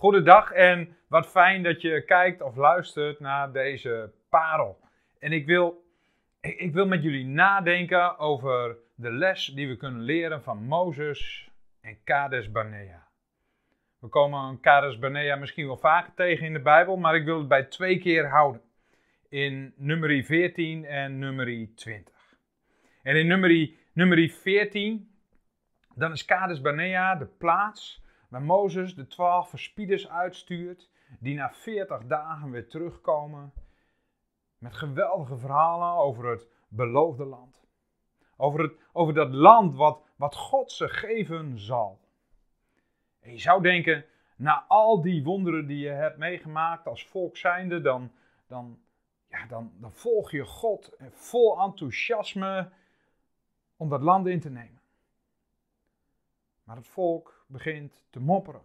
Goedendag en wat fijn dat je kijkt of luistert naar deze parel. En ik wil, ik wil met jullie nadenken over de les die we kunnen leren van Mozes en Kades Barnea. We komen Kades Barnea misschien wel vaker tegen in de Bijbel, maar ik wil het bij twee keer houden. In nummer 14 en nummer 20. En in nummer, nummer 14, dan is Kades Barnea de plaats waar Mozes de twaalf verspieders uitstuurt, die na 40 dagen weer terugkomen met geweldige verhalen over het beloofde land. Over, het, over dat land wat, wat God ze geven zal. En je zou denken, na al die wonderen die je hebt meegemaakt als volk zijnde, dan, dan, ja, dan, dan volg je God vol enthousiasme om dat land in te nemen. Maar het volk begint te mopperen,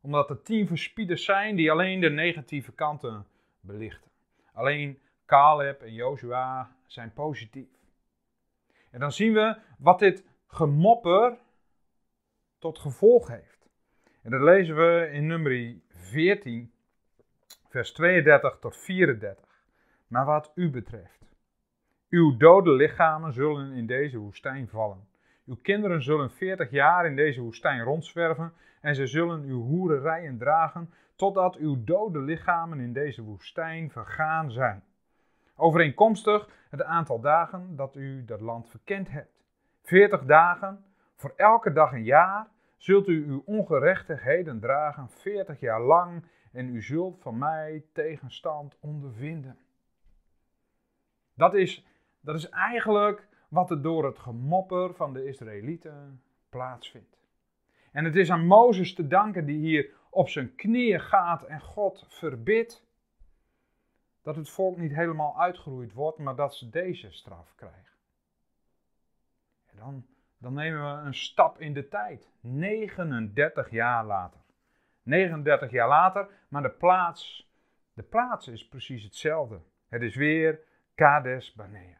omdat er tien verspieders zijn die alleen de negatieve kanten belichten. Alleen Caleb en Joshua zijn positief. En dan zien we wat dit gemopper tot gevolg heeft. En dat lezen we in nummer 14, vers 32 tot 34. Maar wat u betreft, uw dode lichamen zullen in deze woestijn vallen. Uw kinderen zullen 40 jaar in deze woestijn rondzwerven en ze zullen uw hoererijen dragen totdat uw dode lichamen in deze woestijn vergaan zijn. Overeenkomstig het aantal dagen dat u dat land verkend hebt. 40 dagen, voor elke dag een jaar, zult u uw ongerechtigheden dragen 40 jaar lang en u zult van mij tegenstand ondervinden. Dat is, dat is eigenlijk wat er door het gemopper van de Israëlieten plaatsvindt. En het is aan Mozes te danken die hier op zijn knieën gaat en God verbidt dat het volk niet helemaal uitgeroeid wordt, maar dat ze deze straf krijgen. En dan, dan nemen we een stap in de tijd. 39 jaar later. 39 jaar later, maar de plaats, de plaats is precies hetzelfde. Het is weer Kades Barnea.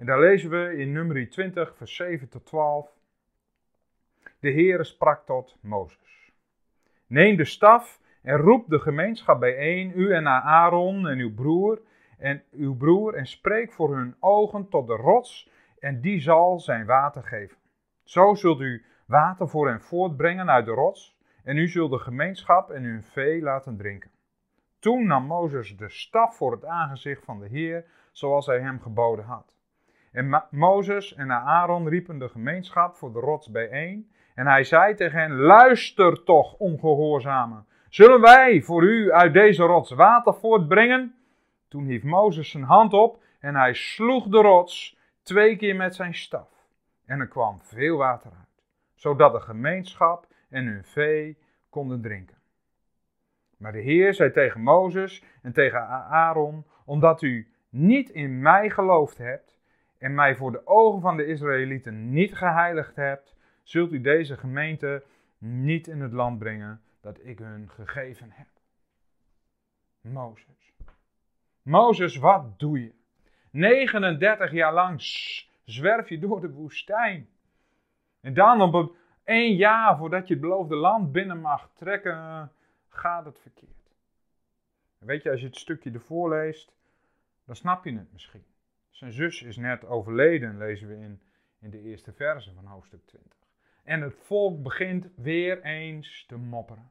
En daar lezen we in nummer 20, vers 7 tot 12. De Heere sprak tot Mozes. Neem de staf en roep de gemeenschap bijeen, u en Aaron en uw broer en uw broer, en spreek voor hun ogen tot de rots, en die zal zijn water geven. Zo zult u water voor hen voortbrengen uit de rots, en u zult de gemeenschap en hun vee laten drinken. Toen nam Mozes de staf voor het aangezicht van de Heer, zoals hij hem geboden had. En Mozes en Aaron riepen de gemeenschap voor de rots bijeen. En hij zei tegen hen: Luister toch, ongehoorzamen. Zullen wij voor u uit deze rots water voortbrengen? Toen hief Mozes zijn hand op en hij sloeg de rots twee keer met zijn staf. En er kwam veel water uit, zodat de gemeenschap en hun vee konden drinken. Maar de Heer zei tegen Mozes en tegen Aaron: Omdat u niet in mij geloofd hebt en mij voor de ogen van de Israëlieten niet geheiligd hebt, zult u deze gemeente niet in het land brengen dat ik hun gegeven heb. Mozes. Mozes, wat doe je? 39 jaar lang zwerf je door de woestijn. En dan op één jaar voordat je het beloofde land binnen mag trekken, gaat het verkeerd. weet je, als je het stukje ervoor leest, dan snap je het misschien. Zijn zus is net overleden, lezen we in, in de eerste verse van hoofdstuk 20. En het volk begint weer eens te mopperen.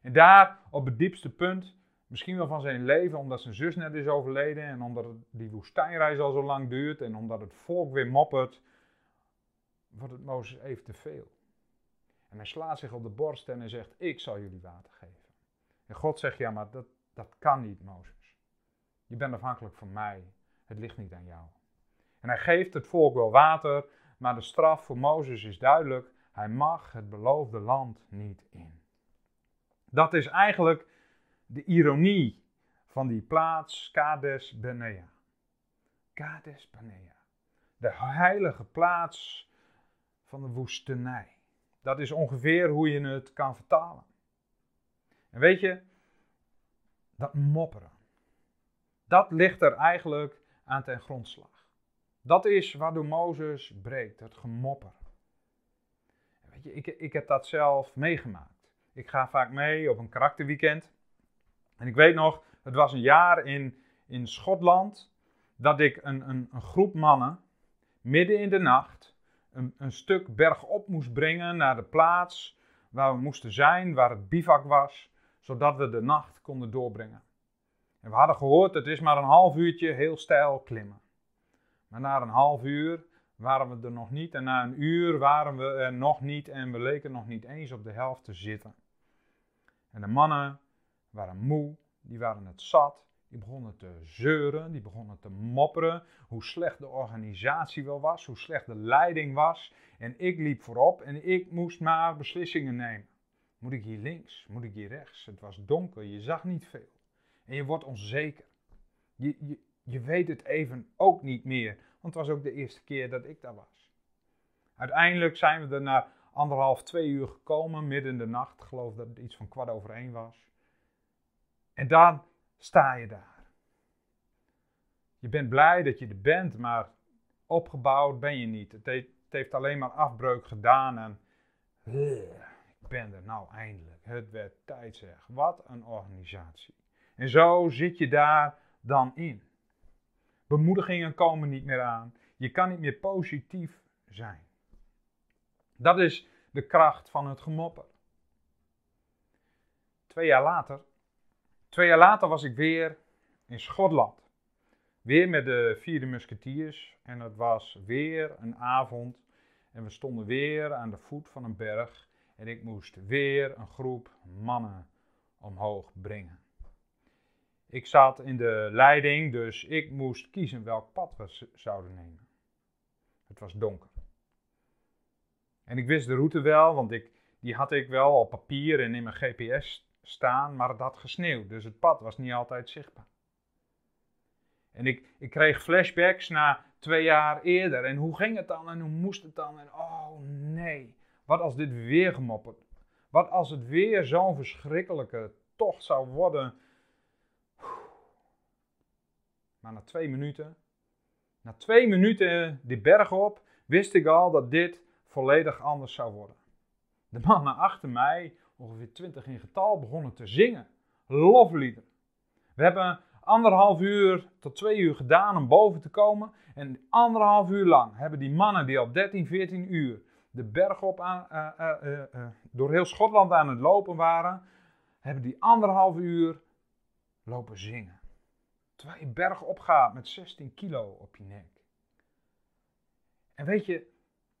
En daar op het diepste punt, misschien wel van zijn leven, omdat zijn zus net is overleden en omdat die woestijnreis al zo lang duurt en omdat het volk weer moppert, wordt het Mozes even te veel. En hij slaat zich op de borst en hij zegt, ik zal jullie water geven. En God zegt, ja, maar dat, dat kan niet, Mozes. Je bent afhankelijk van mij. Het ligt niet aan jou. En hij geeft het volk wel water, maar de straf voor Mozes is duidelijk. Hij mag het beloofde land niet in. Dat is eigenlijk de ironie van die plaats Kades Benea. Kades Benea. De heilige plaats van de woestenij. Dat is ongeveer hoe je het kan vertalen. En weet je, dat mopperen. Dat ligt er eigenlijk aan ten grondslag. Dat is waardoor Mozes breekt, het gemopper. Weet je, ik, ik heb dat zelf meegemaakt. Ik ga vaak mee op een karakterweekend. En ik weet nog, het was een jaar in, in Schotland dat ik een, een, een groep mannen midden in de nacht een, een stuk bergop moest brengen naar de plaats waar we moesten zijn, waar het bivak was, zodat we de nacht konden doorbrengen. En we hadden gehoord, het is maar een half uurtje heel stijl klimmen. Maar na een half uur waren we er nog niet en na een uur waren we er nog niet en we leken nog niet eens op de helft te zitten. En de mannen waren moe, die waren het zat, die begonnen te zeuren, die begonnen te mopperen, hoe slecht de organisatie wel was, hoe slecht de leiding was. En ik liep voorop en ik moest maar beslissingen nemen. Moet ik hier links? Moet ik hier rechts? Het was donker, je zag niet veel. Je wordt onzeker. Je, je, weet het even ook niet meer, want het was ook de eerste keer dat ik daar was. Uiteindelijk zijn we er na anderhalf, twee uur gekomen, midden in de nacht. Ik geloof dat het iets van kwart over één was. En dan sta je daar. Je bent blij dat je er bent, maar opgebouwd ben je niet. Het heeft, alleen maar afbreuk gedaan en ik ben er nou eindelijk. Het werd tijd zeg. Wat een organisatie. En zo zit je daar dan in. Bemoedigingen komen niet meer aan. Je kan niet meer positief zijn. Dat is de kracht van het gemopper. Twee jaar later, twee jaar later was ik weer in Schotland. Weer met de vierde musketiers. En het was weer een avond. En we stonden weer aan de voet van een berg. En ik moest weer een groep mannen omhoog brengen. Ik zat in de leiding, dus ik moest kiezen welk pad we zouden nemen. Het was donker. En ik wist de route wel, want ik, die had ik wel op papier en in mijn GPS staan, maar het had gesneeuwd, dus het pad was niet altijd zichtbaar. En ik, ik kreeg flashbacks na twee jaar eerder. En hoe ging het dan en hoe moest het dan? En oh nee, wat als dit weer gemopperd? Wat als het weer zo'n verschrikkelijke tocht zou worden? Maar na twee minuten, na twee minuten die berg op, wist ik al dat dit volledig anders zou worden. De mannen achter mij, ongeveer twintig in getal, begonnen te zingen. Loflieden. We hebben anderhalf uur tot twee uur gedaan om boven te komen. En anderhalf uur lang hebben die mannen die al 13, 14 uur de berg op aan, uh, uh, door heel Schotland aan het lopen waren, hebben die anderhalf uur lopen zingen. Terwijl je berg opgaat met 16 kilo op je nek. En weet je,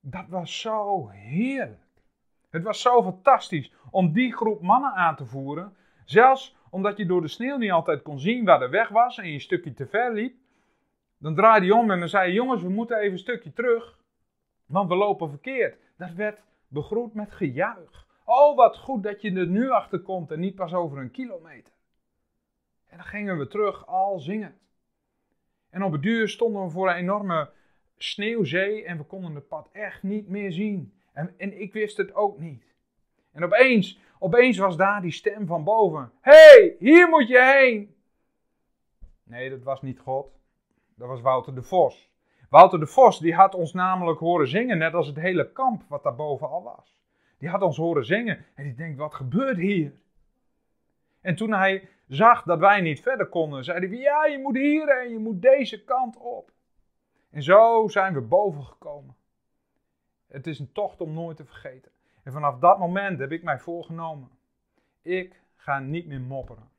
dat was zo heerlijk. Het was zo fantastisch om die groep mannen aan te voeren. Zelfs omdat je door de sneeuw niet altijd kon zien waar de weg was en je een stukje te ver liep. Dan draaide je om en dan zei je, jongens, we moeten even een stukje terug. Want we lopen verkeerd. Dat werd begroet met gejuich. Oh, wat goed dat je er nu achter komt en niet pas over een kilometer. En dan gingen we terug, al zingend. En op het duur stonden we voor een enorme sneeuwzee en we konden het pad echt niet meer zien. En, en ik wist het ook niet. En opeens, opeens was daar die stem van boven. Hé, hey, hier moet je heen! Nee, dat was niet God. Dat was Wouter de Vos. Wouter de Vos, die had ons namelijk horen zingen, net als het hele kamp wat daarboven al was. Die had ons horen zingen en die denkt, wat gebeurt hier? En toen hij zag dat wij niet verder konden, zei hij, ja, je moet hierheen, je moet deze kant op. En zo zijn we boven gekomen. Het is een tocht om nooit te vergeten. En vanaf dat moment heb ik mij voorgenomen. Ik ga niet meer mopperen.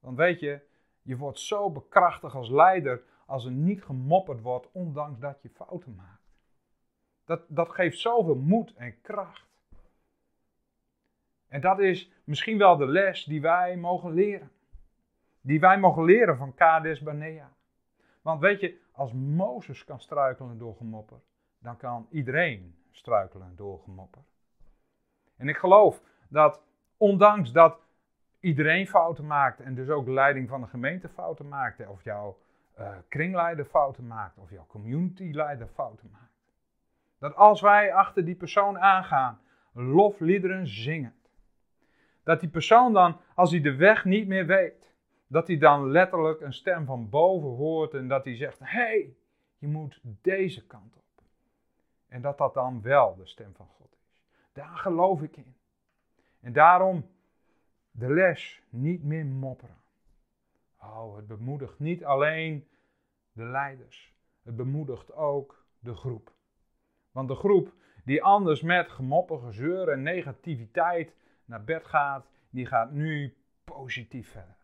Want weet je, je wordt zo bekrachtigd als leider als er niet gemopperd wordt, ondanks dat je fouten maakt. Dat, dat geeft zoveel moed en kracht. En dat is misschien wel de les die wij mogen leren. Die wij mogen leren van Kades Barnea. Want weet je, als Mozes kan struikelen door gemopper, dan kan iedereen struikelen door gemopper. En ik geloof dat ondanks dat iedereen fouten maakt en dus ook de leiding van de gemeente fouten maakt, of jouw uh, kringleider fouten maakt, of jouw communityleider fouten maakt. Dat als wij achter die persoon aangaan, lofliederen zingen, dat die persoon dan, als hij de weg niet meer weet, dat hij dan letterlijk een stem van boven hoort en dat hij zegt: Hé, hey, je moet deze kant op. En dat dat dan wel de stem van God is. Daar geloof ik in. En daarom de les niet meer mopperen. Oh, het bemoedigt niet alleen de leiders. Het bemoedigt ook de groep. Want de groep die anders met gemoppen, gezeur en negativiteit naar bed gaat, die gaat nu positief verder.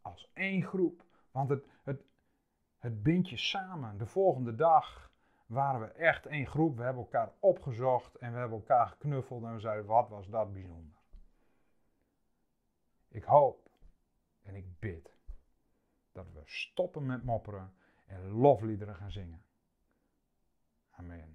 Als één groep. Want het, het, het bindt je samen. De volgende dag waren we echt één groep. We hebben elkaar opgezocht en we hebben elkaar geknuffeld en we zeiden, wat was dat bijzonder. Ik hoop en ik bid dat we stoppen met mopperen en lofliederen gaan zingen. Amen.